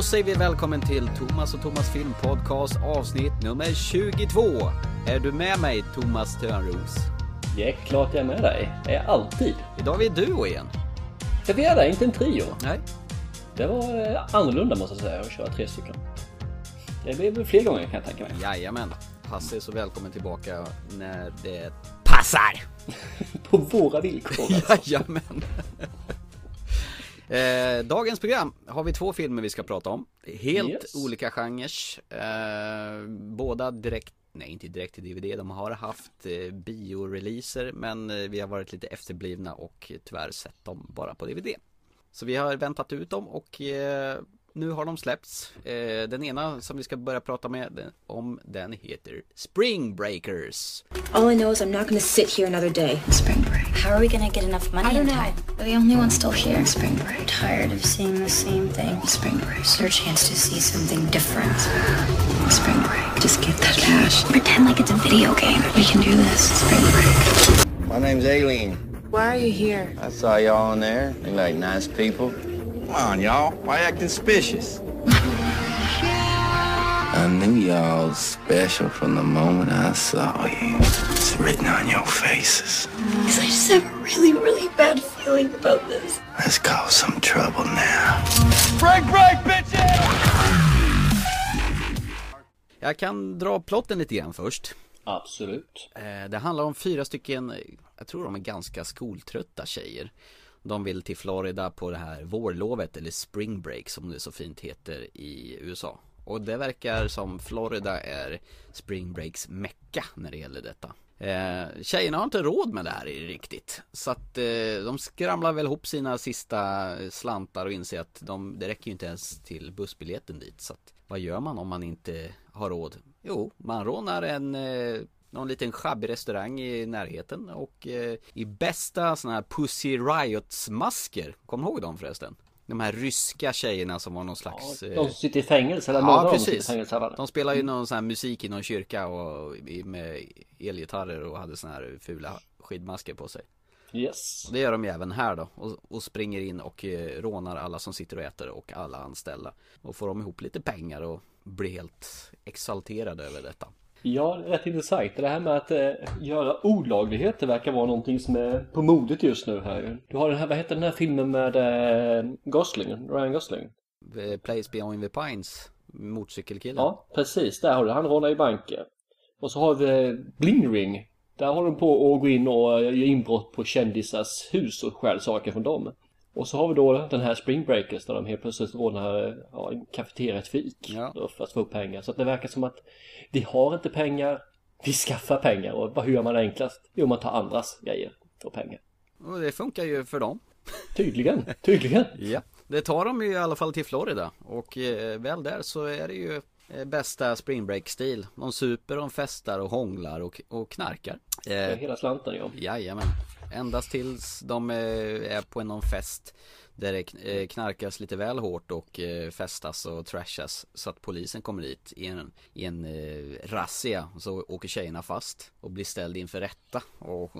Då säger vi välkommen till Thomas och Thomas filmpodcast avsnitt nummer 22. Är du med mig Thomas Törnros? Det är klart jag är med dig. Det är alltid. Idag är vi duo igen. Ja, vi är det, inte en trio. Nej. Det var eh, annorlunda måste jag säga att köra tre stycken. Det blir väl fler gånger kan jag tänka mig. Jajamän. Hasse är så välkommen tillbaka när det passar. På våra villkor alltså. Jajamän. Eh, dagens program har vi två filmer vi ska prata om. Helt Yes. olika genrer. Eh, båda direkt, nej inte direkt till DVD. De har haft eh, bioreleaser men eh, vi har varit lite efterblivna och tyvärr sett dem bara på DVD. Så vi har väntat ut dem och eh, nu har de släppts. Eh, den ena som vi ska börja prata med om den heter Spring Breakers. All I know is I'm not gonna sit here another day. Spring break. How are we gonna get enough money I don't in know. time? We're the only ones still here. Spring break. Tired of seeing the same thing. Spring break. It's our chance to see something different. Spring break. Just get that cash. Pretend like it's a video game. We can do this. Spring break. My name's Aileen. Why are you here? I saw y'all in there. They like nice people. Come on, y'all. Why acting suspicious? I knew y'all was special from the moment I saw you. It's written on your faces. Because I just have a really, really bad feeling about this. Let's cause some trouble now. Break, break, bitches! Jag kan dra plotten lite grann först. Absolut. Eh, Det handlar om fyra stycken, jag tror de är ganska skoltrötta tjejer. De vill till Florida på det här vårlovet eller spring break som det så fint heter i USA. Och det verkar som Florida är spring breaks mecka när det gäller detta. Eh, tjejerna har inte råd med det här riktigt. Så att eh, de skramlar väl ihop sina sista slantar och inser att de, det räcker ju inte ens till bussbiljetten dit. Så att, vad gör man om man inte har råd? Jo, man rånar en eh, någon liten sjabbig restaurang i närheten och eh, i bästa sådana här Pussy Riots masker. Kommer du ihåg dem förresten? De här ryska tjejerna som var någon slags... De eh, sitter i fängelse, eller några Ja precis. fängelse. va? De spelar ju någon sån här musik i någon kyrka och med elgitarrer och hade såna här fula skidmasker på sig. Yes. Det gör de ju även här då och, och springer in och eh, rånar alla som sitter och äter och alla anställda. Och får de ihop lite pengar och blir helt exalterade över detta. Ja, rätt intressant. Det här med att eh, göra olagligheter verkar vara någonting som är på modet just nu här. Du har den här, vad heter den här filmen med eh, Gosling, Ryan Gosling? Eh, Place Beyond the Pines, motorcykelkillen. Ja, precis. Där har du. Han rånar i banker. Och så har vi Bling Ring. Där håller de på att gå in och göra inbrott på kändisars hus och stjäl saker från dem. Och så har vi då den här Spring Breakers där de helt plötsligt rånar ja, en kafeteria, ett fik. Ja. För att få upp pengar. Så att det verkar som att vi har inte pengar, vi skaffar pengar. Och vad- hur gör man det enklast? Jo, man tar andras grejer för pengar. Och det funkar ju för dem. Tydligen, tydligen. Ja. Det tar de ju i alla fall till Florida och eh, väl där så är det ju bästa spring break stil. De super, de festar och hånglar och, och knarkar. Eh, hela slanten ja. jajamän. Endast tills de eh, är på någon fest där det eh, knarkas lite väl hårt och eh, festas och trashas så att polisen kommer dit i en, i en eh, razzia så åker tjejerna fast och blir ställd inför rätta och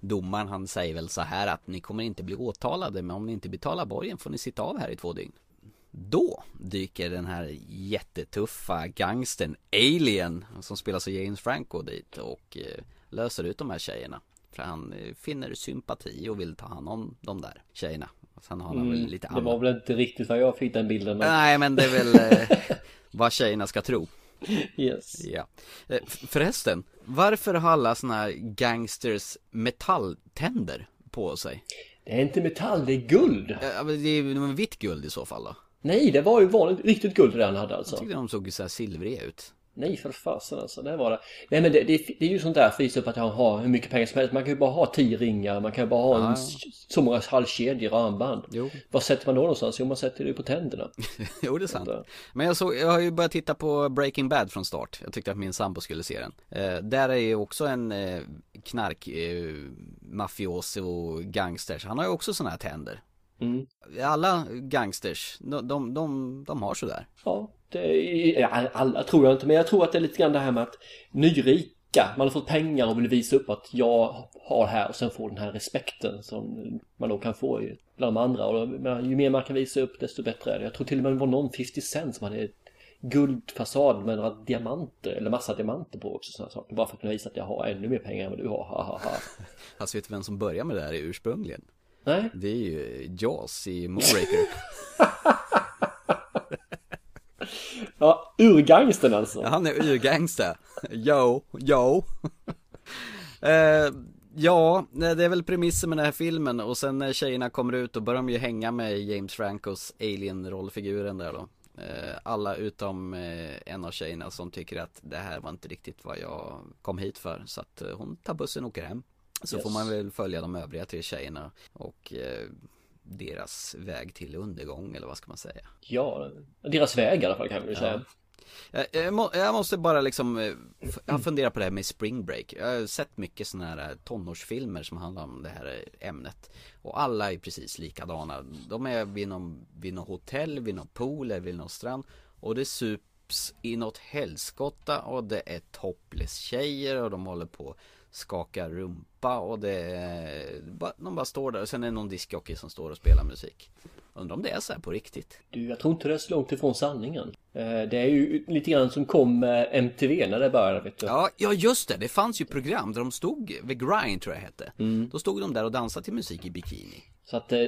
domaren han säger väl så här att ni kommer inte bli åtalade men om ni inte betalar borgen får ni sitta av här i två dygn. Då dyker den här jättetuffa gangstern Alien som spelas av James Franco dit och eh, löser ut de här tjejerna. För han eh, finner sympati och vill ta hand om de där tjejerna. Sen har han väl Mm, lite det var annat. väl inte riktigt vad jag fick den bilden av. Nej men det är väl eh, vad tjejerna ska tro. Yes. Ja. Förresten, varför har alla såna här gangsters metalltänder på sig? Det är inte metall, det är guld. Eh, men Det är vitt guld i så fall då. Nej, det var ju vanligt, riktigt guld det han hade alltså. Jag tyckte de såg så här silvriga ut. Nej, för fasen alltså. Det var det. Nej, men det, det, det är ju sånt där för att visa upp att han har hur mycket pengar som helst. Man kan ju bara ha tio ringar, man kan ju bara ha en, så många halskedjor och armband. Jo. Vad sätter man då någonstans? Jo, man sätter det på tänderna. Jo det är sant. Men jag, såg, jag har ju börjat titta på Breaking Bad från start. Jag tyckte att min sambo skulle se den. Eh, där är ju också en eh, knark eh, mafioso gangsters. Han har ju också såna här tänder. Mm. Alla gangsters, de, de, de, de har sådär. Ja, det är, ja, alla tror jag inte, men jag tror att det är lite grann det här med att nyrika. Man har fått pengar och vill visa upp att jag har här och sen få den här respekten som man då kan få bland de andra. Och ju mer man kan visa upp desto bättre är det. Jag tror till och med det var någon 50 Cent som hade guldfasad med några diamanter eller massa diamanter på också sådana saker. Bara för att kunna visa att jag har ännu mer pengar än vad du har. Ha, ha, ha. Alltså vet du vem som börjar med det här ursprungligen? Nej, Det är ju Jaws i Moonraker. ja, urgangsten alltså. Han är urgangsta. Yo, yo. eh, ja, det är väl premissen med den här filmen och sen när tjejerna kommer ut då börjar de ju hänga med James Francos alien-rollfiguren där då. Eh, alla utom eh, en av tjejerna som tycker att det här var inte riktigt vad jag kom hit för. Så att eh, hon tar bussen och åker hem. Så Yes. får man väl följa de övriga tre tjejerna och eh, deras väg till undergång eller vad ska man säga. Ja, deras väg i alla fall kan vi väl säga. Jag, jag, må, jag måste bara liksom, eh, jag funderar på det här med spring break. Jag har sett mycket sådana här eh, tonårsfilmer som handlar om det här eh, ämnet. Och alla är precis likadana. De är vid någon, vid någon hotell, vid någon pool eller vid någon strand. Och det sups i något helskotta och det är topless tjejer och de håller på skakar rumpa och det är, de bara står där och sen är det någon diskjockey som står och spelar musik. Undrar om det är så här på riktigt. Du, jag tror inte det är så långt ifrån sanningen. Eh, Det är ju lite grann som kom MTV när det började, vet du. Ja, ja just det, det fanns ju program där de stod, vid Grind tror jag hette Då stod de där och dansade till musik i bikini Så att, eh,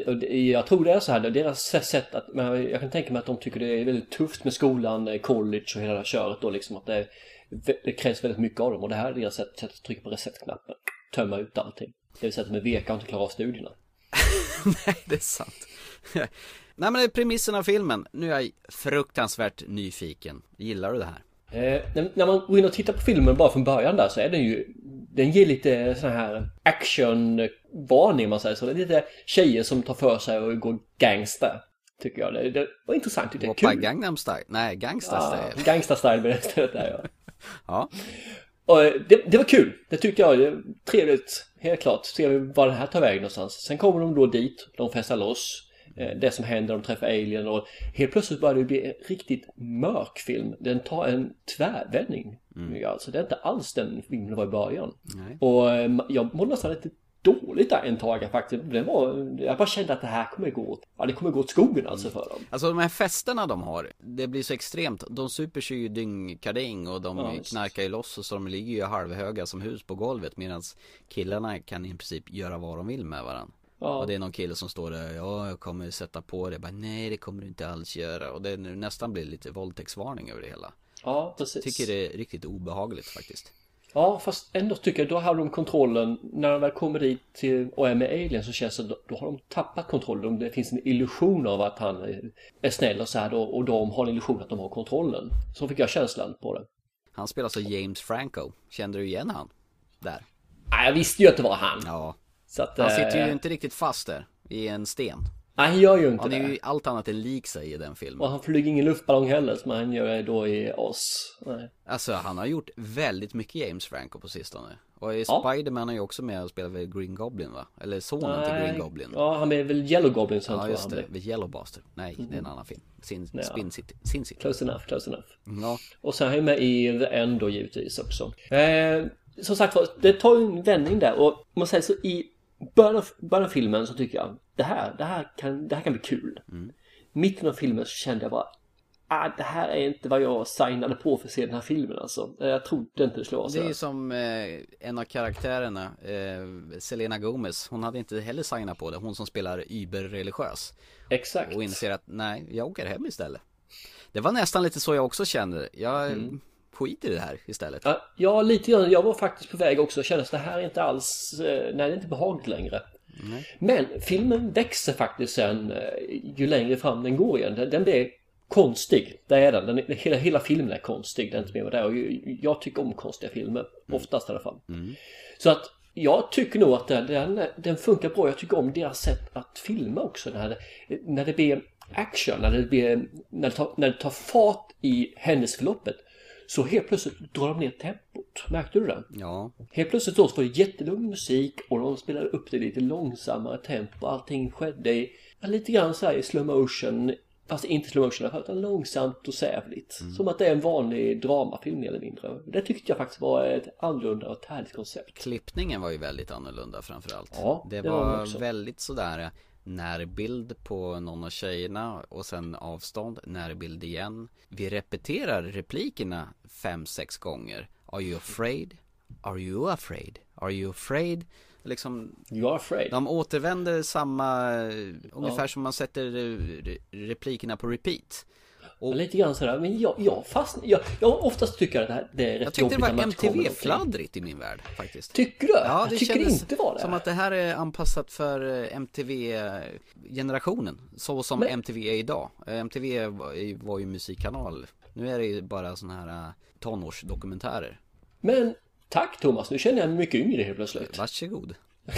jag tror det är så här, deras sätt att, jag kan tänka mig att de tycker det är väldigt tufft med skolan, eh, college och hela det här köret då liksom att det, det krävs väldigt mycket av dem och det här är deras sätt, sätt att trycka på receptknappen, tömma ut allting. Det vill säga att de är veka och inte klarar av studierna. Nej, det är sant Nej men det är premissen av filmen, nu är jag fruktansvärt nyfiken Gillar du det här? Eh, när, när man går in och tittar på filmen bara från början där så är den ju Den ger lite sån här actionvarning man säger så. Det är lite tjejer som tar för sig och går gangsta. Tycker jag. Det, det var intressant. Det är Hoppa kul. Gangnam style? Nej, Gangsta Ja, style gangsta style blir det istället där ja. Ja, Och eh, det, det var kul. Det tyckte jag. Det var trevligt. Helt klart. Ser vi var det här tar vägen någonstans. Sen kommer de då dit. De festar loss. Eh, Det som händer, de träffar alien och helt plötsligt börjar det bli en riktigt mörk film. Den tar en tvärvändning. Mm. Alltså det är inte alls den filmen var i början. Nej. Och eh, jag mådde nästan lite dåligt tag faktiskt. Det var, jag bara kände att det här kommer gå åt, ja det kommer gå åt skogen alltså för dem. Alltså de här festerna de har, det blir så extremt De super sig ju dyngkarding och de Ja, knarkar ju loss och så de ligger ju halvhöga som hus på golvet Medan killarna kan i princip göra vad de vill med varandra Ja. Och det är någon kille som står där, ja jag kommer sätta på det, jag bara, nej det kommer du inte alls göra Och det nu nästan blir lite våldtäktsvarning över det hela Ja, precis. Tycker det är riktigt obehagligt faktiskt Ja, fast ändå tycker jag då har de kontrollen. När de väl kommer dit till, och är med Alien så känns det då, har de tappat kontrollen. Det finns en illusion av att han är- snäll och så här då, och de har en illusion att de har kontrollen. Så fick jag känslan på det. Han spelar alltså James Franco, kände du igen han? Där Nej, jag visste ju att det var han. Ja, att, han sitter eh, ju inte riktigt fast där i en sten Nej, han gör ju inte Han är det. ju allt annat än lik sig i den filmen Och han flyger ingen luftballong heller som han gör då i oss. Nej. Alltså han har gjort väldigt mycket James Franco på sistone Och i Ja. Spiderman är ju också med och spelar väl Green Goblin va? Eller sonen till Green Goblin Ja, han är väl Yellow Goblin sen Ja tror jag just han det. The Yellow Bastard Nej, det är en annan film Sin, Ja. Spin City, Sin City Close enough, close enough. Ja, Och sen är han med i The End då givetvis också. Eh, som sagt var, det tar ju en vändning där och man säger så i början av, början av filmen så tycker jag det här, det här kan, det här kan bli kul. Mitten av filmen så kände jag bara ah, det här är inte vad jag signade på för att se den här filmen alltså. Jag trodde inte det skulle vara så. det är ju som eh, en av karaktärerna eh, Selena Gomez Hon hade inte heller signat på det Hon som spelar überreligiös Exakt. Och inser att nej, jag åker hem istället Det var nästan lite så jag också kände Jag Mm. Skiter i det här istället Ja, Ja, lite grann. Jag var faktiskt på väg också och kände att det här är inte alls, eh, nej det är inte behagligt längre. Men filmen växer faktiskt sen eh, ju längre fram den går igen. Den, den blir konstig, det är den. den är, hela, hela filmen är konstig, det är inte mer med det. Och jag tycker om konstiga filmer, oftast i alla fall. Så att jag tycker nog att den, den, den funkar bra. Jag tycker om deras sätt att filma också. När det, när det blir action, när det, blir, när, det tar, när det tar fart i händelseförloppet så helt plötsligt drar de ner tempot. Märkte du det? Ja, Helt plötsligt då så var det jättelugn musik och de spelade upp det i lite långsammare tempo. Allting skedde i, lite grann så här i slow motion. fast inte slow motion, utan långsamt och sävligt. Som att det är en vanlig dramafilm mer eller mindre. Det tyckte jag faktiskt var ett annorlunda och ett härligt koncept. Klippningen var ju väldigt annorlunda framförallt. Ja, det det var var väldigt sådär närbild på någon av tjejerna och sen avstånd, närbild igen. Vi repeterar replikerna fem, sex gånger. Are you afraid? Are you afraid? Are you afraid? Liksom, You afraid. de återvänder samma, ungefär Ja. som man sätter eh, re- replikerna på repeat. Och Lite grann sådär, men jag, jag fastnar, jag, jag oftast tycker att det, här, det är rätt jag tyckte det jobbigt var. MTV-fladdrigt i min värld faktiskt. Tycker du? Ja, jag det tycker det kändes inte var det. som att det här är anpassat för eh, MTV-generationen. Så som Men- MTV är idag. Eh, MTV var ju musikkanal. Nu är det ju bara såna här eh, tonårsdokumentärer. Men tack Thomas, nu känner jag mig mycket yngre helt plötsligt. Varsågod.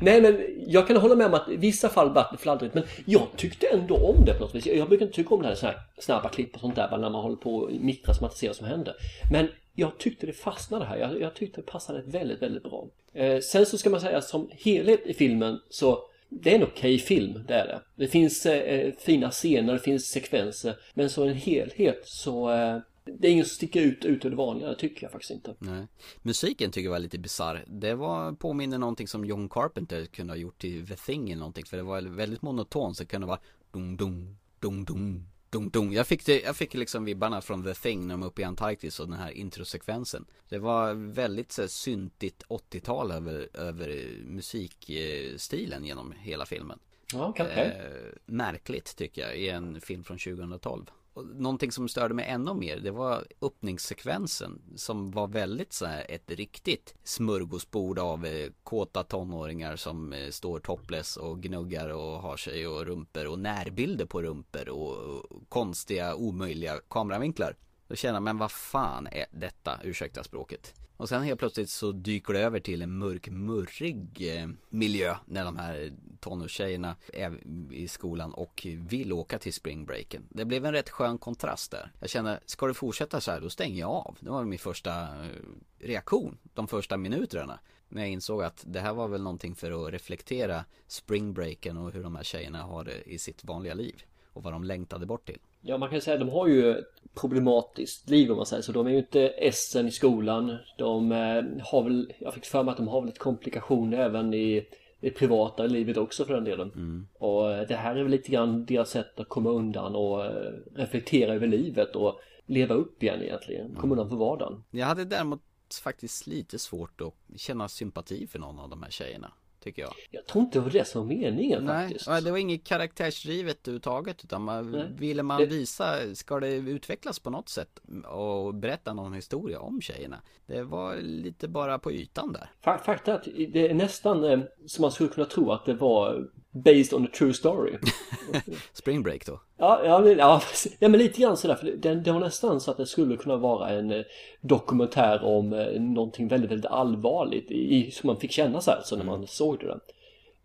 Nej men jag kan hålla med om att i vissa fall vart det fladdrigt men jag tyckte ändå om det på något vis. Jag brukar inte tycka om det här, här snabba klipp och sånt där när man håller på och mittrar så man inte ser vad som händer. Men jag tyckte det fastnade här. Jag, jag tyckte det passade väldigt, väldigt bra. Eh, sen så ska man säga som helhet i filmen så det är en okej film, det är det. Det finns eh, eh fina scener, det finns sekvenser. Men som en helhet så eh, det är ingen som sticker ut utöver det vanliga, det tycker jag faktiskt inte. Nej. Musiken tycker jag var lite bisarr. Det var, påminner någonting som John Carpenter kunde ha gjort till The Thing eller någonting. För det var väldigt monotont så det kunde vara dum dum dum dum dum dum. Jag fick, det, jag fick liksom vibbarna från The Thing när de är uppe i Antarktis och den här introsekvensen. Det var väldigt så här, syntigt 80-tal över, över musikstilen genom hela filmen. Ja, okej. Eh, märkligt tycker jag i en film från 2012. Och någonting som störde mig ännu mer det var öppningssekvensen som var väldigt så här ett riktigt smörgåsbord av eh, kåta tonåringar som eh, står topless och gnuggar och har sig och rumper och närbilder på rumper och, och konstiga omöjliga kameravinklar. Då känner jag, men vad fan är detta, ursäkta språket. Och sen helt plötsligt så dyker det över till en mörk, murrig eh, miljö när de här tonårstjejerna är i skolan och vill åka till springbreaken. Det blev en rätt skön kontrast där. Jag känner, ska det fortsätta så här, då stänger jag av. Det var min första eh, reaktion, de första minuterna. När jag insåg att det här var väl någonting för att reflektera springbreaken och hur de här tjejerna har det i sitt vanliga liv. Och vad de längtade bort till. Ja, man kan ju säga att de har ju ett problematiskt liv om man säger så. De är ju inte essen i skolan. De eh, har väl, jag fick för mig att de har väl lite komplikationer även i det privata livet också för den delen. Och eh, det här är väl lite grann deras sätt att komma undan och eh, reflektera över livet och leva upp igen egentligen. Komma undan för vardagen. Jag hade däremot faktiskt lite svårt att känna sympati för någon av de här tjejerna. Tycker jag. Jag tror inte det var det som var meningen Nej, faktiskt. ja, det var inget karaktärsdrivet överhuvudtaget utan man, Nej. ville man Det- visa, ska det utvecklas på något sätt och berätta någon historia om tjejerna? Det var lite bara på ytan där. Fa- Fakta är att det är nästan eh, som man skulle kunna tro att det var based on a true story. Spring break då. Ja, ja, men, ja, ja, men lite grann sådär. För det, det var nästan så att det skulle kunna vara en eh, dokumentär om eh, någonting väldigt, väldigt allvarligt i, som man fick känna så här, så när man såg det. Där.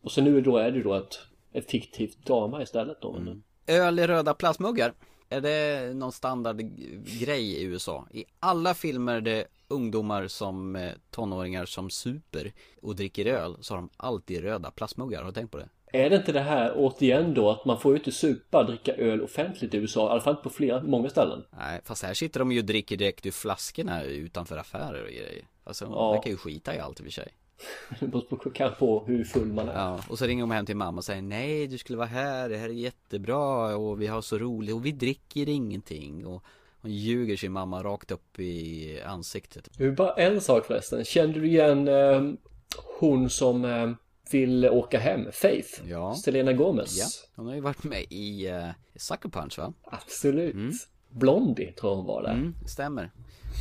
Och så nu då är det då ett, ett fiktivt drama istället då. Men, Öl i röda plastmuggar. Är det någon standardgrej i USA? I alla filmer det ungdomar som eh, tonåringar som super och dricker öl så har de alltid röda plastmuggar. Har du tänkt på det? Är det inte det här återigen då att man får ju inte supa, dricka öl offentligt i USA, i alla fall inte på flera, många ställen. Nej, fast här sitter de ju och dricker direkt ur flaskorna utanför affärer och grejer. Alltså, de Ja. verkar ju skita i allt i och för sig. Det beror på, kanske på hur full man är. Ja, och så ringer de hem till mamma och säger nej, du skulle vara här, det här är jättebra och vi har så roligt och vi dricker ingenting. Och hon ljuger sin mamma rakt upp i ansiktet. Du, bara en sak förresten. Kände du igen eh, hon som eh, vill åka hem? Faith? Ja. Selena Gomez? Ja, hon har ju varit med i uh, Sucker Punch va? Absolut. Blondie tror hon var där. Mm, stämmer.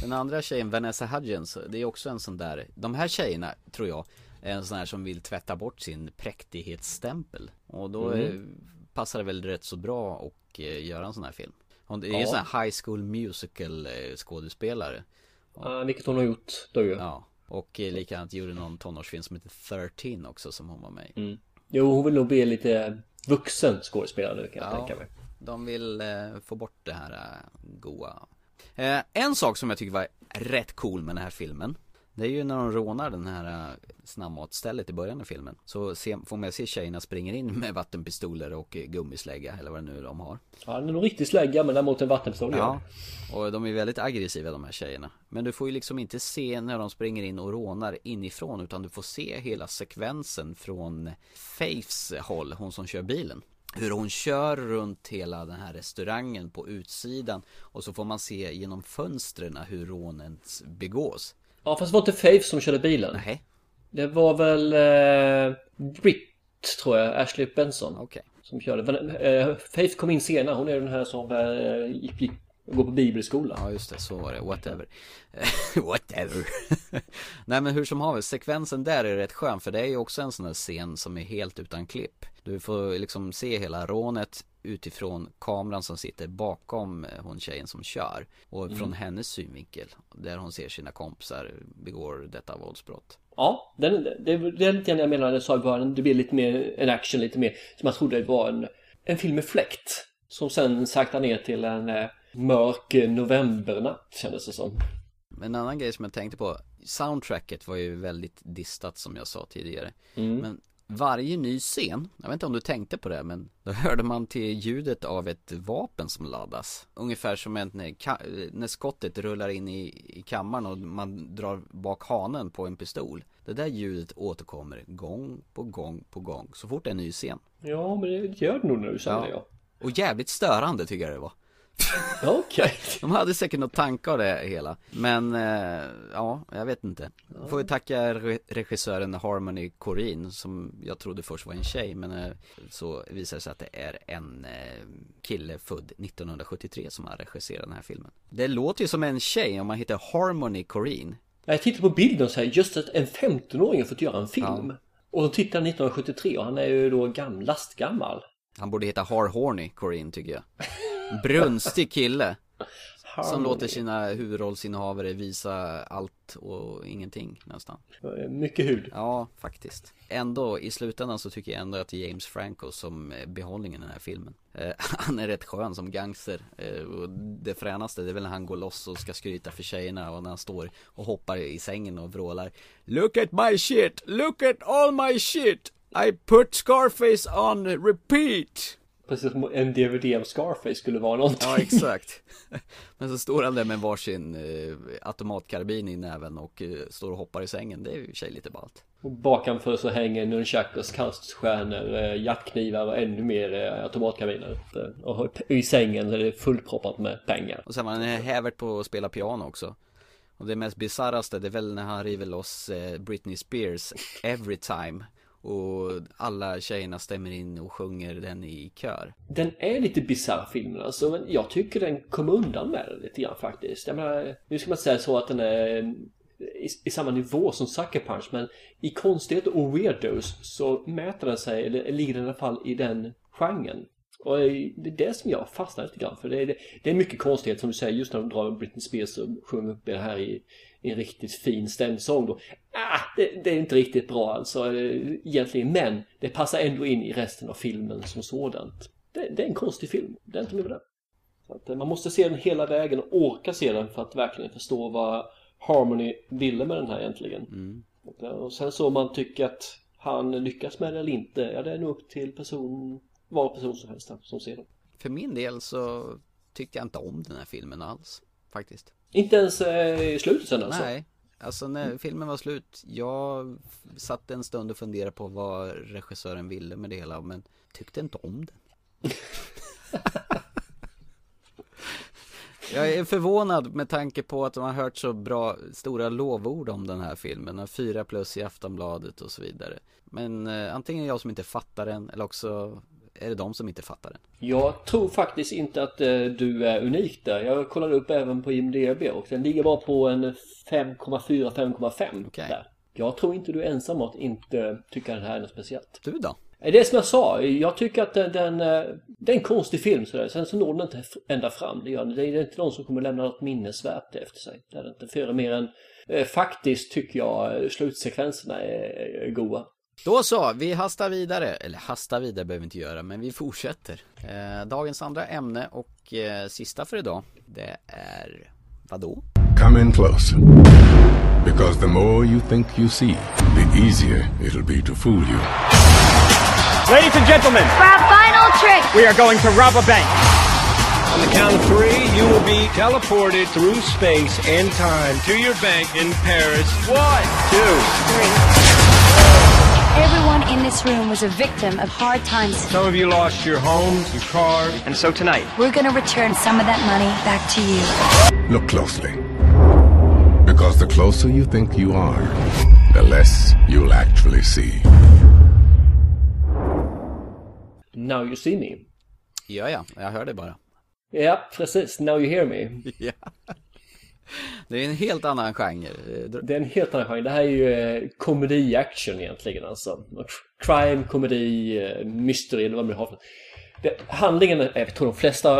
Den andra tjejen, Vanessa Hudgens, det är också en sån där. De här tjejerna, tror jag, är en sån här som vill tvätta bort sin präktighetsstämpel. Och då eh, passar det väl rätt så bra att eh, göra en sån här film. Hon det är ju en Ja. sån här high school musical skådespelare. Ah, vilket hon har gjort då ju. Ja. Och eh, likadant gjorde någon tonårsfilm som heter 13 också som hon var med i. Mm. Jo, hon vill nog bli lite vuxen skådespelare nu kan jag Ja. tänka mig. De vill eh, få bort det här eh, goa. Eh, en sak som jag tycker var rätt cool med den här filmen. Det är ju när de rånar den här äh, snabbmatsstället i början av filmen. Så se, får man se tjejerna springer in med vattenpistoler och eh, gummislägga eller vad det nu de har. Ja, det är nog riktig slägga men däremot en vattenpistol Ja, och de är väldigt aggressiva de här tjejerna. Men du får ju liksom inte se när de springer in och rånar inifrån Utan du får se hela sekvensen från Faiths håll, hon som kör bilen. Hur hon kör runt hela den här restaurangen på utsidan och så får man se genom fönstren hur rånen begås. Ja fast det var inte Faith som körde bilen. Nej. Det var väl eh, Britt tror jag, Ashley Benson. Okej. Som körde. Men, eh, Faith kom in senare. Hon är den här som eh, gick, gick, går på bibelskola. Ja just det, så var det. Whatever. Whatever. Nej men hur som helst, sekvensen där är rätt skön för det är ju också en sån här scen som är helt utan klipp. Du får liksom se hela rånet utifrån kameran som sitter bakom eh, hon tjejen som kör. Och från hennes synvinkel. Där hon ser sina kompisar begår detta våldsbrott. Ja, den, det, det är lite grann jag menar jag sa i början. Det blir lite mer en action, lite mer som jag trodde var en, en film med fläkt. Som sen saktar ner till en eh, mörk novembernatt kändes det som. En annan grej som jag tänkte på Soundtracket var ju väldigt distat som jag sa tidigare Mm. Men varje ny scen, jag vet inte om du tänkte på det men Då hörde man till ljudet av ett vapen som laddas Ungefär som en, när, när skottet rullar in i, i kammaren och man drar bak hanen på en pistol Det där ljudet återkommer gång på gång på gång så fort det är en ny scen Ja, men det gör det nog säger det ja. Och jävligt störande tycker jag det var Ja, Okej. De hade säkert något tanke av det hela Men eh, ja, jag vet inte Får ju tacka re- regissören Harmony Corrine Som jag trodde först var en tjej Men eh, så visar det sig att det är en eh, kille född 1973 Som har regisserat den här filmen Det låter ju som en tjej om man heter Harmony Corrine Jag tittar på bilden och säger just att en 15-åring har fått göra en film. Ja. Och de tittar 1973 och han är ju då gam, lastgammal. Han borde heta Har Horny Corine tycker jag Brunstig kille Som låter sina huvudrollsinnehavare visa allt och ingenting nästan Mycket hud. Ja, faktiskt. Ändå, i slutändan så tycker jag ändå att det är James Franco som är behållningen i den här filmen. Eh, han är rätt skön som gangster. Eh, och det fränaste det är väl när han går loss och ska skryta för tjejerna och när han står och hoppar i sängen och vrålar Look at my shit! Look at all my shit! I put Scarface on repeat! Precis som en DVD av Scarface skulle vara någonting. Ja, exakt. Men så står han där med varsin eh, automatkarbin i näven och eh, står och hoppar i sängen. Det är ju i sig lite ballt. Och bakanför så hänger nunchakos, kaststjärnor, eh, jaktknivar och ännu mer eh, automatkarbiner. Och i sängen är det fullproppat med pengar. Och sen var han hävert på att spela piano också Och det mest bisarraste det är väl när han river loss eh, Britney Spears Every time och alla tjejerna stämmer in och sjunger den i kör Den är lite bisarr filmen alltså, men jag tycker den kom undan med det lite grann faktiskt. Jag menar, nu ska man inte säga så att den är mm, i, i samma nivå som Sucker Punch, men i konstighet och weirdos så mäter den sig, eller ligger den i alla fall i den genren. Och det är det som jag fastnar lite grann för. Det är, det är mycket konstighet som du säger, just när de drar Britney Spears och sjunger upp det här i, i en riktigt fin stämsång då. Ah, det, det är inte riktigt bra alltså eh, egentligen, men det passar ändå in i resten av filmen som sådant. Det, det är en konstig film, det är inte med det. Att, eh, man måste se den hela vägen och orka se den för att verkligen förstå vad Harmony ville med den här egentligen. Och, eh, Och sen så om man tycker att han lyckas med det eller inte, ja det är nog upp till person, var person som helst som ser den. För min del så tyckte jag inte om den här filmen alls Faktiskt. Inte ens eh, i slutet sen alltså? Nej. Alltså när filmen var slut Jag satt en stund och funderade på vad regissören ville med det hela Men tyckte inte om den. Jag är förvånad med tanke på att de har hört så bra, stora lovord om den här filmen Fyra plus i Aftonbladet och så vidare. Men eh, antingen är jag som inte fattar den eller också är det de som inte fattar den Jag tror faktiskt inte att eh, du är unik där. Jag kollade upp även på IMDB och den ligger bara på en 5,4-5,5 Okej. där. Jag tror inte du är ensam om att inte tycka det här är något speciellt. Du då? Det är som jag sa, jag tycker att den, den, eh, det är en konstig film sådär. Sen så når den inte ända fram, det gör. Det är inte någon som kommer lämna något minnesvärt efter sig. Det är det inte. För mer än, eh, faktiskt tycker jag eh, slutsekvenserna är, är goda. Då så, vi hastar vidare, eller hastar vidare behöver vi inte göra, men vi fortsätter eh, Dagens andra ämne och eh, sista för idag, det är vadå? Come in close. Because the more you think you see, the easier it'll be to fool you. Ladies and gentlemen, For our final trick, we are going to rob a bank. On the count of three, you will be teleported through space and time to your bank in Paris. One, two, everyone in this room was a victim of hard times. Some of you lost your homes, your cars, and so tonight, We're gonna return some of that money back to you. Look closely. Because the closer you think you are, the less you'll actually see. Now you see me. Ja, ja, jag hör det bara. Ja, precis. Now you hear me. Ja. Det är en helt annan genre. Det är en helt annan genre. Det här är ju eh, komedi-action egentligen alltså. Crime, komedi, eh, mystery eller vad man nu har för det, Handlingen, jag tror de flesta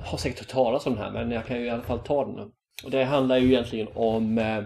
har säkert hört talas om den här men jag kan ju i alla fall ta den. Och det handlar ju egentligen om eh,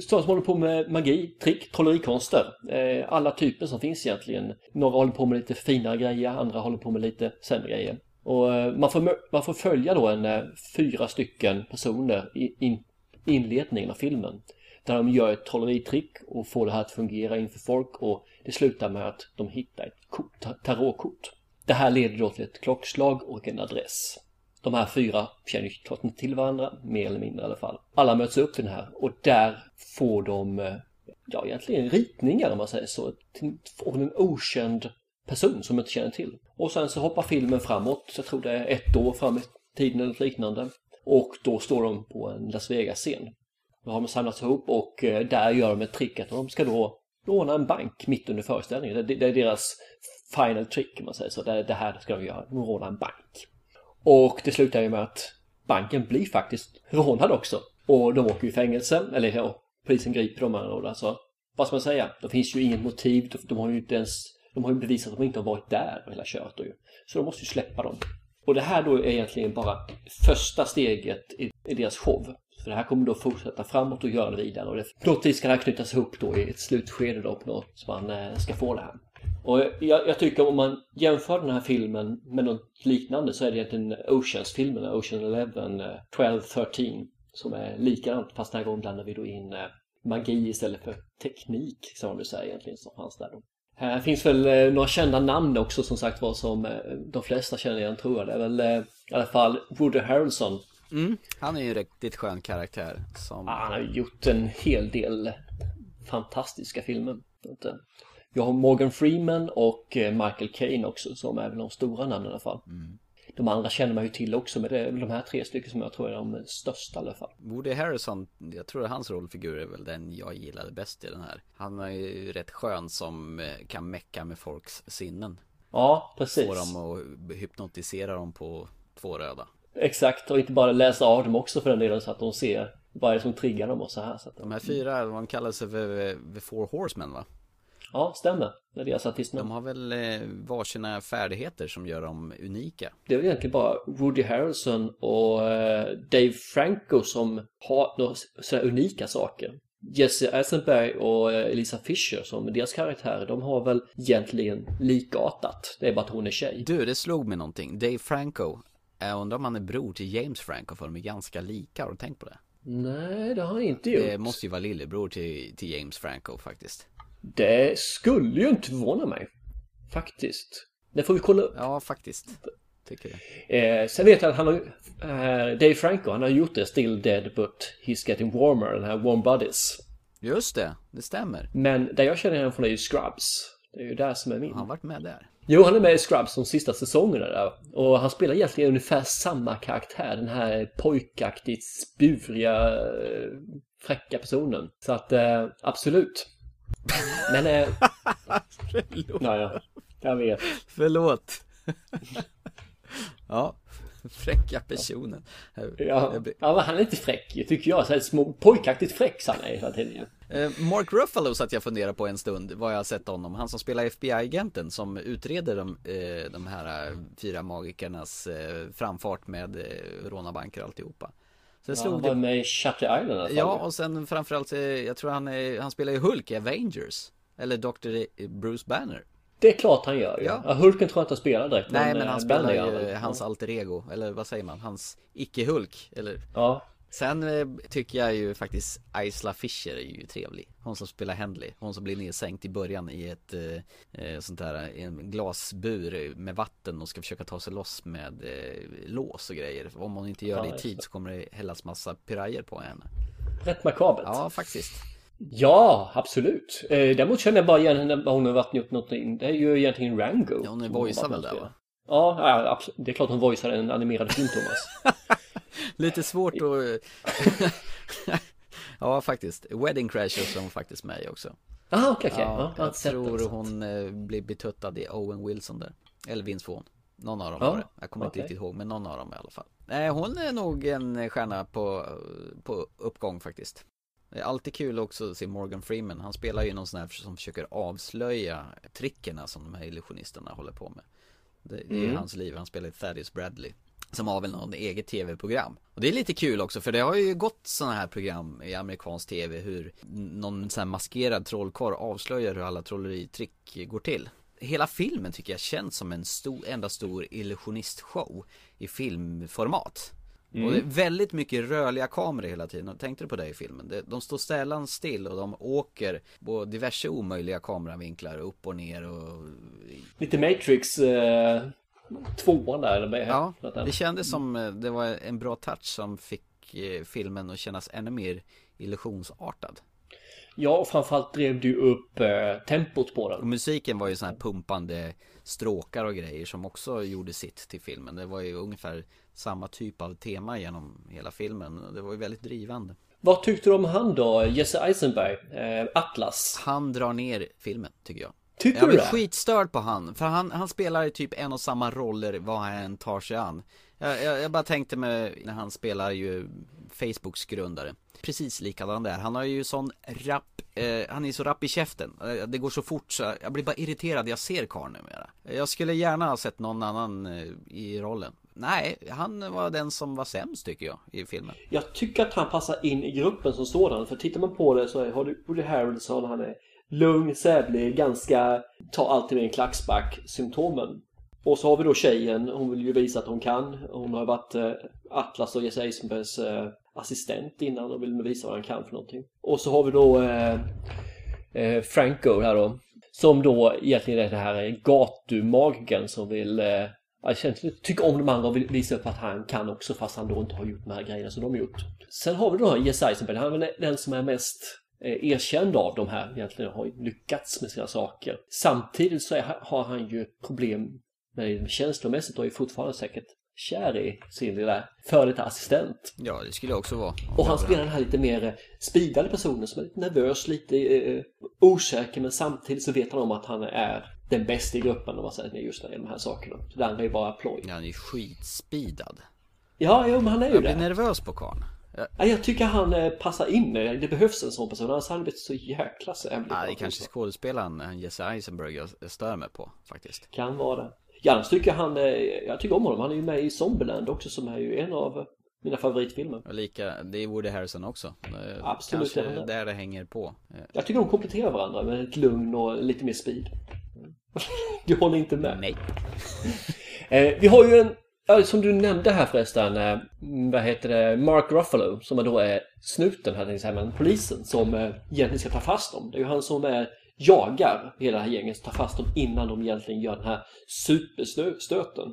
sådana som håller på med magi, trick, trollerikonster. Eh, alla typer som finns egentligen. Några håller på med lite finare grejer, andra håller på med lite sämre grejer. Och eh, man får, man får följa då en eh, fyra stycken personer i in, inledningen av filmen. Där de gör ett trolleritrick och får det här att fungera inför folk och det slutar med att de hittar ett kort, tarotkort. Det här leder då till ett klockslag och en adress. De här fyra känner ju klart inte till varandra, mer eller mindre i alla fall. Alla möts upp till den här och där får de, eh, ja egentligen ritningar om man säger så, till- en okänd person som de inte känner till. Och sen så hoppar filmen framåt, jag tror det är ett år fram i tiden eller liknande. Och då står de på en Las Vegas-scen. Då har de samlats ihop och eh, där gör de ett trick att de ska då råna en bank mitt under föreställningen. Det, det är deras final trick om man säger så. Det, det här ska de göra, de rånar en bank. Och det slutar ju med att banken blir faktiskt rånad också. Och de åker i fängelse, eller ja, polisen griper dem alltså. Vad ska man säga? Det finns ju inget motiv, de har ju inte ens, de har ju bevisat att de inte har varit där och hela köret. ju. Så de måste ju släppa dem. Och det här då är egentligen bara första steget i, i deras show. Så det här kommer då fortsätta framåt och göra det vidare. Och det, på något vis ska det här knytas ihop då i ett slutskede då på något så man eh, ska få det här. Och jag, jag tycker om man jämför den här filmen med något liknande så är det egentligen Oceans-filmerna, Ocean Eleven, eh, 12, 13 som är likadant fast den här gången blandar vi då in eh, magi istället för teknik som man vill säga egentligen som fanns där då. Här finns väl eh, några kända namn också som sagt var som eh, de flesta känner igen tror jag. Det är väl eh, i alla fall Woody Harrelson. Mm, han är ju en riktigt skön karaktär. Som... Han har gjort en hel del fantastiska filmer. Vi har Morgan Freeman och eh, Michael Caine också som är väl de stora namnen i alla fall. De andra känner man ju till också men det är väl de här tre stycken som jag tror är de största i alla fall. Woody Harrison, jag tror att hans rollfigur är väl den jag gillade bäst i den här. Han är ju rätt skön som eh, kan mecka med folks sinnen. Ja, precis. Få dem att hypnotisera dem på två röda. Exakt, och inte bara läsa av dem också för den delen så att de ser vad är det som triggar dem och så här. Så att, De här fyra, de kallar sig för The Four Horsemen va? Ja, stämmer. Det är deras artistnamn. De har väl eh, varsina färdigheter som gör dem unika. Det är väl egentligen bara Woody Harrelson och eh, Dave Franco som har några sådana unika saker. Jesse Eisenberg och eh, Elisa Fischer som deras karaktärer, de har väl egentligen likartat. Det är bara att hon är tjej. Du, det slog mig någonting. Dave Franco, jag undrar om han är bror till James Franco för de är ganska lika, har du tänkt på det? Nej, det har han inte gjort. Det måste ju vara lillebror till, till James Franco faktiskt. Det skulle ju inte förvåna mig. Faktiskt. Det får vi kolla upp. Ja, faktiskt. Tycker det. Eh, sen vet jag att han har, eh, Dave Franco, han har gjort det Still Dead But He's Getting Warmer, den här Warm Bodies. Just det, det stämmer. Men där jag känner honom från är ju Scrubs. Det är ju där som är min. Har han varit med där? Jo, han är med i Scrubs de sista säsongerna där. Och han spelar egentligen ungefär samma karaktär. Den här pojkaktigt spuriga, eh, fräcka personen. Så att, eh, absolut. Men... Eh, Förlåt. ja, ja. Jag vet. Förlåt. ja, fräcka personen. Ja, ja, han är inte fräck tycker jag. Så här små, pojkaktigt fräck han är hela tiden. Eh, Mark Ruffalo satt jag funderar på en stund, vad jag har sett honom. Han som spelar FBI-agenten som utreder de, eh, de här eh, fyra magikernas framfart med rånarbanker och alltihopa. Sen Ja, slog han det... var med i Shutter Island i alla fall. Ja, och sen framförallt, eh, jag tror han, är, han spelar ju Hulk i Avengers. Eller Dr. Bruce Banner. Det är klart han gör. Ja. Ja. Hulken tror jag inte han spelar direkt. Nej, men eh, han Banner spelar ju hans alter ego, eller vad säger man? Hans icke-Hulk, eller? Ja. Sen eh, tycker jag ju faktiskt Isla Fisher är ju trevlig Hon som spelar Hendley Hon som blir nedsänkt i början i ett eh, eh sånt där En glasbur med vatten och ska försöka ta sig loss med eh, lås och grejer Om hon inte gör det i tid så kommer det hällas massa pirajer på henne Rätt makabert. Ja faktiskt Ja, absolut. Eh, däremot känner jag bara igen henne hon har varit gjort någonting. Det är ju egentligen Rango. Ja hon är voicear väl där va? Ja, ja absolut. det är klart hon voicear en animerad film Thomas. Lite svårt att Ja faktiskt. Wedding Crashers är hon faktiskt med också. Ah, okej, okej. Ja, Ja, jag har jag tror så. hon eh, blir betuttad i Owen Wilson där. Eller Vince Vaughn. Någon av dem var det. Jag kommer okej. inte riktigt ihåg men någon av dem i alla fall. Nej hon är nog en stjärna på, på uppgång faktiskt. Det är alltid kul också att se Morgan Freeman. Han spelar ju någon sån här som försöker avslöja trickerna som de här illusionisterna håller på med. Det, det är Mm. hans liv, han spelar Thaddeus Bradley som har väl någon eget tv-program Och det är lite kul också för det har ju gått sådana här program i amerikansk tv Hur någon sån här maskerad trollkarl avslöjar hur alla trolleritrick går till Hela filmen tycker jag känns som en stor, enda stor illusionistshow I filmformat Mm. Och det är väldigt mycket rörliga kameror hela tiden, tänkte du på det i filmen? De står sällan still och de åker på diverse omöjliga kameravinklar upp och ner och Lite Matrix eh, tvåan där. Ja, det kändes som eh, det var en bra touch som fick eh, filmen att kännas ännu mer illusionsartad. Ja, och framförallt drev du upp eh, tempot på Och den. musiken var ju sån här pumpande stråkar och grejer som också gjorde sitt till filmen. Det var ju ungefär samma typ av tema genom hela filmen. Det var ju väldigt drivande. Vad tyckte du om han då? Jesse Eisenberg? Eh, Atlas? Han drar ner filmen, tycker jag. Tycker jag du blir det? skitstörd på han, för han, han spelar typ en och samma roller vad han än tar sig an. Jag, jag, jag bara tänkte mig när han spelar ju Facebooks grundare. Precis likadan där. Han har ju sån rapp, eh, han är så rapp i käften. Eh, Det går så fort så jag blir bara irriterad, jag ser karln numera. Jag skulle gärna ha sett någon annan eh, i rollen. Nej, han var den som var sämst tycker jag i filmen. Jag tycker att han passar in i gruppen som sådan. För tittar man på det så har du Woody Harrelson. Han är lugn, sävlig, ganska... Tar alltid med en klackspark symptomen. Och så har vi då tjejen. Hon vill ju visa att hon kan. Hon har varit eh, Atlas och Jesse Eisenbergs eh, assistent innan och vill visa vad han kan för någonting. Och så har vi då eh, eh, Franco här då. Som då egentligen är den här gatumagen som vill eh, känner, tycker om de andra och vill visa upp att han kan också fast han då inte har gjort de här grejerna som de har gjort. Sen har vi då Jesse Eisenberg, han är väl den som är mest eh, erkänd av de här egentligen har lyckats med sina saker. Samtidigt så är, har han ju problem med det känslomässigt och är fortfarande säkert kär i sin lilla före detta assistent. Ja, det skulle jag också vara. Och han spelar den här lite mer eh, speedade personen som är lite nervös, lite eh, osäker men samtidigt så vet han om att han är den bästa i gruppen om man säger just när det gäller de här sakerna. Så det andra är bara ploj. Ja, han är ju skitspeedad. Ja, jo, men han är ju Jag blir det. nervös på karln. Ja, jag tycker han eh, passar in. Det behövs en sån person. Annars hade han blivit så jäkla sämre. Ja, det är kanske skådespelaren han Jesse Eisenberg jag stör mig på faktiskt. Kan vara det. Ja, annars tycker han... eh, Jag tycker om honom. Han är ju med i Zombieland också som är ju en av mina favoritfilmer. Och lika, det är Woody Harrison också. Eh, Absolut, Kanske det där det hänger på. Eh, Jag tycker de kompletterar varandra med ett lugn och lite mer speed. Du håller inte med? Nej. Eh, vi har ju en, som du nämnde här förresten, eh, vad heter det, Mark Ruffalo som då är snuten här, tänkte jag säga, men polisen som eh, egentligen ska ta fast dem. Det är ju han som är, jagar hela det här gänget, tar fast dem innan de egentligen gör den här superstöten.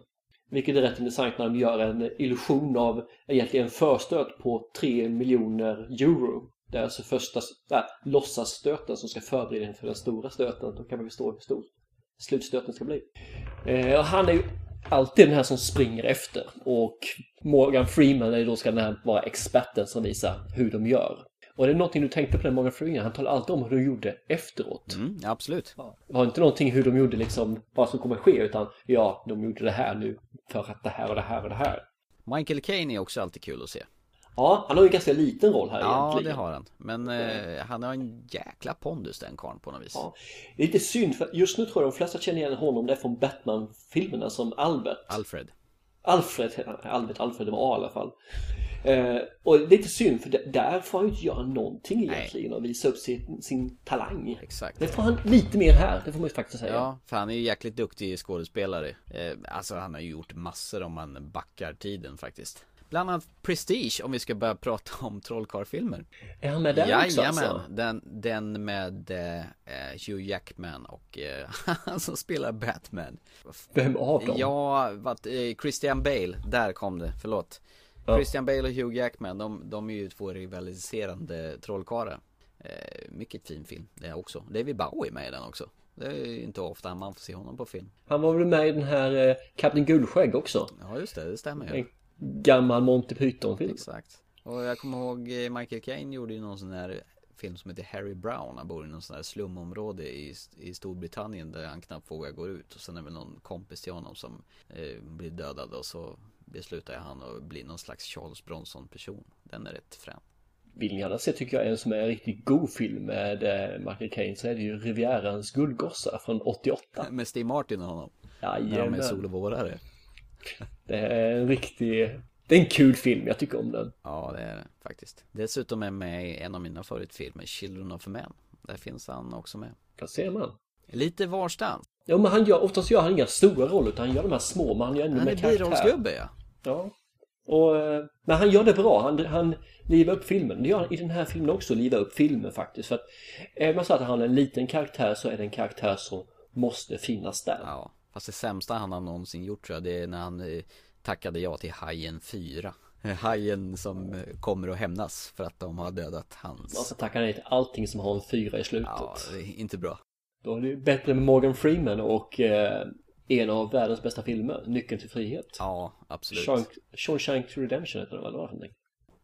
Vilket är rätt intressant när de gör en illusion av egentligen en förstöt på 3 miljoner euro. Det är alltså första äh, låtsasstöten som ska förbereda inför den stora stöten. Då kan man förstå hur stor slutstöten ska bli. Eh, och han är ju alltid den här som springer efter och Morgan Freeman är då ska den här vara experten som visar hur de gör. Och det är någonting du tänkte på den Morgan Freeman, han talar alltid om hur de gjorde efteråt. Mm, absolut. Det var inte någonting hur de gjorde liksom vad som kommer ske utan ja, de gjorde det här nu för att det här och det här och det här. Michael Caine är också alltid kul att se. Ja, han har ju en ganska liten roll här Ja, egentligen. det har han. Men eh, han har en jäkla pondus den karln på något vis. Ja. Det är lite synd för just nu tror jag de flesta känner igen honom där från Batman-filmerna som Albert. Alfred. Alfred. Albert Alfred, det var A i alla fall. Eh, och det är lite synd för där får han ju inte göra någonting egentligen och visa upp sin, sin talang. Exakt. Det får han lite mer här, det får man ju faktiskt säga. Ja, för han är ju jäkligt duktig skådespelare. Eh, alltså han har ju gjort massor om man backar tiden faktiskt. Bland annat Prestige om vi ska börja prata om trollkarlfilmer. Är han med där också Jajamän, alltså? den, den med eh, Hugh Jackman och eh, han som spelar Batman. Vem av dem? Ja, vad, eh, Christian Bale, där kom det, förlåt. Ja. Christian Bale och Hugh Jackman, de, de är ju två rivaliserande trollkarlar. Eh, mycket fin film det också. David Bowie med i den också. Det är ju inte ofta man får se honom på film. Han var väl med i den här eh, Kapten Guldskägg också? Ja just det, det stämmer ju. Gammal Monty Python-film. Exakt. Och jag kommer ihåg eh, Michael Caine gjorde ju någon sån här film som heter Harry Brown. Han bor i någon sån här slumområde i, i Storbritannien där han knappt vågar gå ut. Och sen är det någon kompis till honom som eh, blir dödad och så beslutar han att bli någon slags Charles Bronson person. Den är rätt frän. Vill ni gärna se tycker jag en som är en riktigt god film med eh, Michael Caine så är det ju Rivierans guldgossar från 88. Med Steve Martin och honom. När de är Jajamän. Det är en riktig... Det är en kul film, jag tycker om den. Ja det är det faktiskt. Dessutom är med i en av mina favoritfilmer, Children of Men. Där finns han också med. Där ser man. Lite varstans. Ja men han gör, oftast gör han inga stora roller utan han gör de här små men han gör ändå Han är med karaktär. birollsgubbe ja. Ja. Och, eh, men han gör det bra. Han, han livar upp filmen. Det gör han i den här filmen också, livar upp filmen faktiskt. För att även om så att han är en liten karaktär så är det en karaktär som måste finnas där. Ja, fast det sämsta han har någonsin gjort tror jag det är när han eh, tackade ja till Hajen 4. Hajen som eh, kommer att hämnas för att de har dödat hans. Alltså tackar nej till allting som har en fyra i slutet. Ja, det är inte bra. Då är det ju bättre med Morgan Freeman och eh, en av världens bästa filmer, Nyckeln till frihet. Ja, absolut. Shank, Shawshank Redemption heter den väl? för någonting?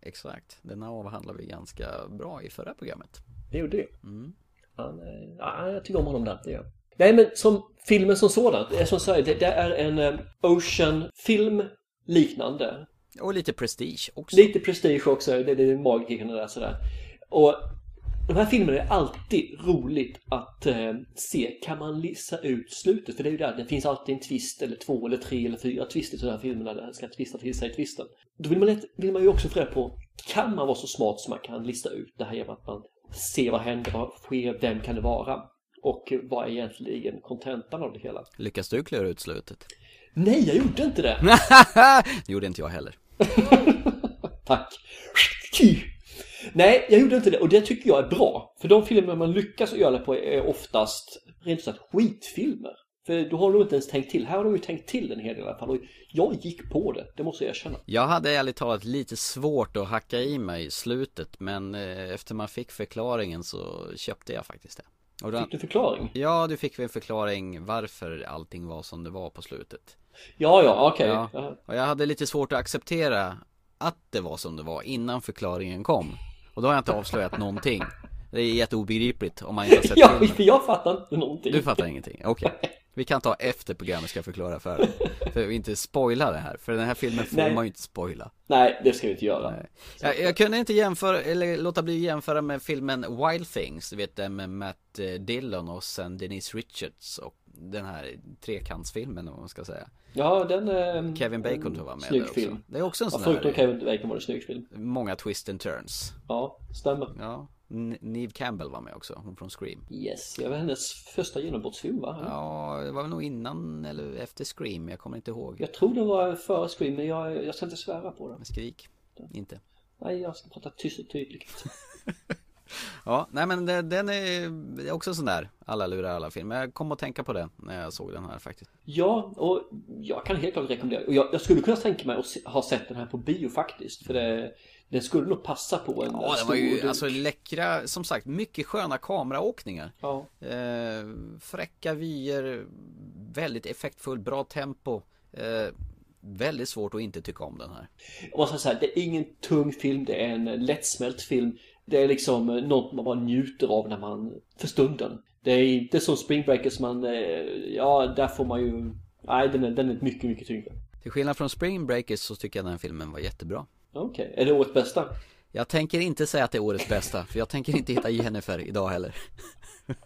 Exakt. Den avhandlar vi ganska bra i förra programmet. Det gjorde det. Mm. Han, eh, ja, jag tycker om honom där, det gör jag. Nej men som filmen som sådan, det är som säger, det, det är en eh, Ocean-film liknande. Och lite prestige också. Lite prestige också, det, det är magikerna där sådär. Och de här filmerna är alltid roligt att eh, se. Kan man lista ut slutet? För det är ju där, det finns alltid en twist eller två eller tre eller fyra twister i de här filmerna där det ska twista till sig twisten. Då vill man, lätt, vill man ju också fundera på, kan man vara så smart som man kan lista ut det här genom att man ser vad händer, vad sker, vem kan det vara? Och vad är egentligen kontentan av det hela? Lyckas du klura ut slutet? Nej, jag gjorde inte det! det gjorde inte jag heller. Tack! Nej, jag gjorde inte det och det tycker jag är bra. För de filmer man lyckas göra det på är oftast rent sagt skitfilmer. För då har de inte ens tänkt till. Här har de ju tänkt till en hel del i alla fall. Och jag gick på det, det måste jag erkänna. Jag hade ärligt talat lite svårt att hacka i mig i slutet men eh, efter man fick förklaringen så köpte jag faktiskt det. Och då, Fick du förklaring? Ja, du fick en förklaring varför allting var som det var på slutet. Ja, ja, okej. Ja. Ja. Och jag hade lite svårt att acceptera att det var som det var innan förklaringen kom. Och då har jag inte avslöjat någonting. Det är jätteobegripligt om man inte har sett Ja, filmen. jag fattar inte någonting. Du fattar ingenting, okej. Vi kan ta efter programmet ska jag förklara för dig. För vi inte spoila det här, för den här filmen får Nej. man ju inte spoila. Nej, det ska vi inte göra. Jag, jag kunde inte jämföra, eller låta bli jämföra med filmen Wild Things, du vet den med Matt eh, Dillon och sen Denise Richards och den här trekantsfilmen om man ska säga. Ja, den är... Kevin Bacon tror jag var med Snygg också. film. Det är också en Ja, sån förutom här, Kevin Bacon var det en snygg film. många twist and turns. Ja, stämmer. Ja, Neve Campbell var med också, hon från Scream. Yes, det var hennes första genombrottsfilm va? Ja, det var väl nog innan eller efter Scream, jag kommer inte ihåg. Jag tror det var före Scream, men jag, jag ska inte svära på det. Men skrik, inte. Nej, jag ska prata tyst och tydligt. Ja, nej men det, den är, det också sån där, alla lurar alla film. Jag kom att tänka på det när jag såg den här faktiskt. Ja, och jag kan helt klart rekommendera. Och jag, jag skulle kunna tänka mig att se, ha sett den här på bio faktiskt. För det, den skulle nog passa på en Ja, det var ju dunk. alltså läckra, som sagt, mycket sköna kameraåkningar. Ja. Eh, fräcka vyer, väldigt effektfull, bra tempo. Eh, väldigt svårt att inte tycka om den här. Man ska säga, det är ingen tung film, det är en lättsmält film. Det är liksom något man bara njuter av när man, för stunden. Det är inte som Spring Breakers man, eh, ja där får man ju, nej den är, den är mycket, mycket tyngre. Till skillnad från Spring Breakers så tycker jag den filmen var jättebra. Okej, är det årets bästa? Jag tänker inte säga att det är årets bästa, för jag tänker inte hitta Jennifer idag heller.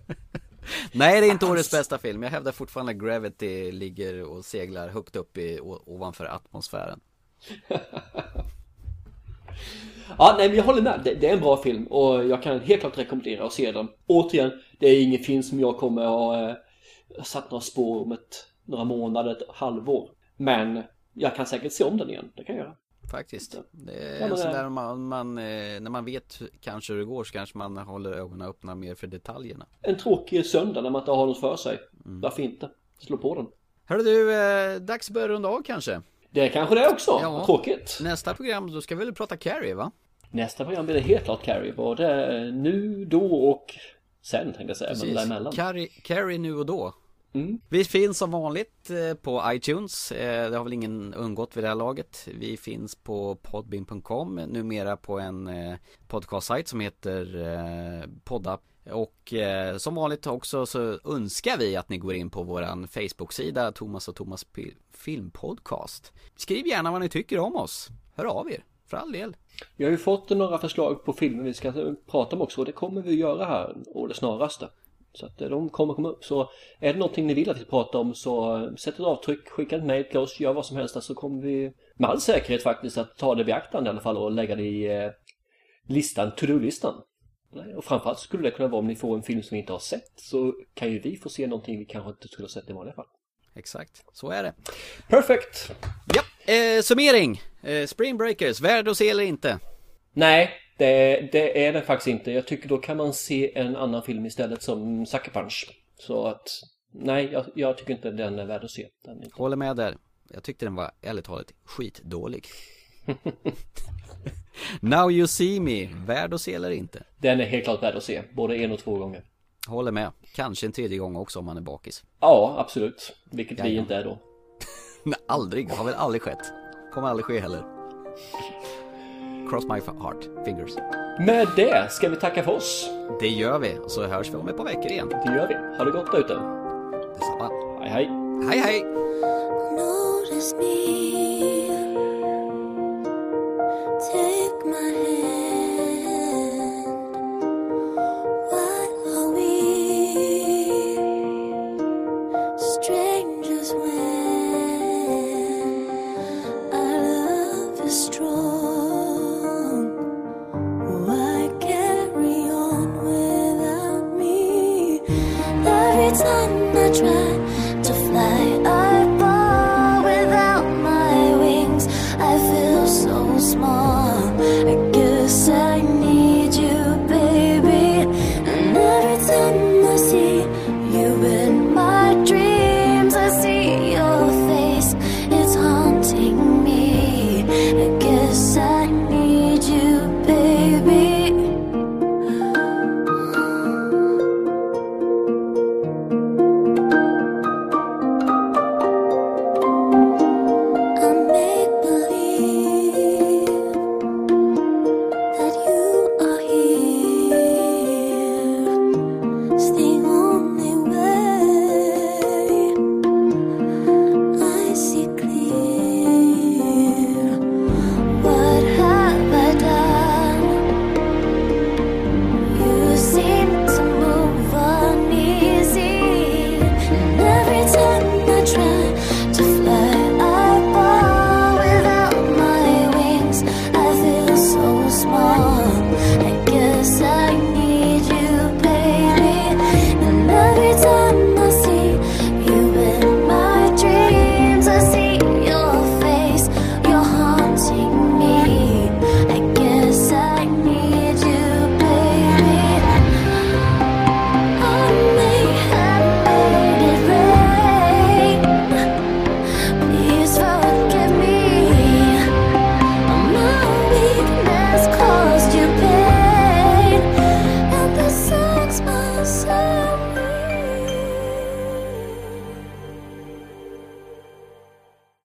Nej, det är inte årets bästa film. Jag hävdar fortfarande att Gravity ligger och seglar högt upp i, ovanför atmosfären. Ja, nej men jag håller med. Det, det är en bra film och jag kan helt klart rekommendera att se den. Återigen, det är ingen film som jag kommer att ha eh, satt några spår om ett, några månader, ett halvår. Men jag kan säkert se om den igen. Det kan jag göra. Faktiskt. Det är Ja, sådär man, man, eh, när man vet kanske hur det går så kanske man håller ögonen öppna mer för detaljerna. En tråkig söndag när man inte har något för sig. Varför inte? Slå på den. Hörru du, eh, dags att börja runda av kanske. Det är kanske det också. Ja. Tråkigt. Nästa program, då ska vi väl prata Carrie va? Nästa program blir det helt klart Carrie. Både nu, då och sen tänkte jag säga. Men däremellan. Carrie, Carrie nu och då. Mm. Vi finns som vanligt eh, på iTunes. Eh, Det har väl ingen undgått vid det här laget. Vi finns på podbean.com, numera på en eh, podcastsajt som heter Poddapp. Och som vanligt också så önskar vi att ni går in på våran Facebook-sida Thomas och Thomas Filmpodcast. Skriv gärna vad ni tycker om oss. Hör av er, för all del. Vi har ju fått några förslag på filmer vi ska prata om också och det kommer vi göra här och det snaraste. Så att eh, de kommer komma upp. Så är det någonting ni vill att vi pratar om så eh, sätt ett avtryck, skicka ett mejl till oss, gör vad som helst så kommer vi med all säkerhet faktiskt att ta det i beaktande i alla fall och lägga det i eh, listan, to-do-listan. Och framförallt skulle det kunna vara om ni får en film som vi inte har sett så kan ju vi få se någonting vi kanske inte skulle ha sett i vanliga fall. Exakt, så är det. Perfect! Ja, eh, summering. Eh, Spring Breakers, värd att se eller inte? Nej, det, det är det faktiskt inte. Jag tycker då kan man se en annan film istället som Sucker Punch. Så att, nej, jag, jag tycker inte den är värd att se. Den inte. Håller med där. Jag tyckte den var ärligt talat skitdålig. Now you see me, värd att se eller inte? Den är helt klart värd att se, både en och två gånger. Håller med. Kanske en tredje gång också om man är bakis. Ja, absolut. Vilket vi Jajamän. inte är då. Nej, aldrig. Har väl aldrig skett. Kommer aldrig ske heller. Cross my heart, fingers. Med det ska vi tacka för oss. Det gör vi, och så hörs vi om ett par veckor igen. Det gör vi. Ha det gott där ute. Detsamma. Hej hej. Hej hej!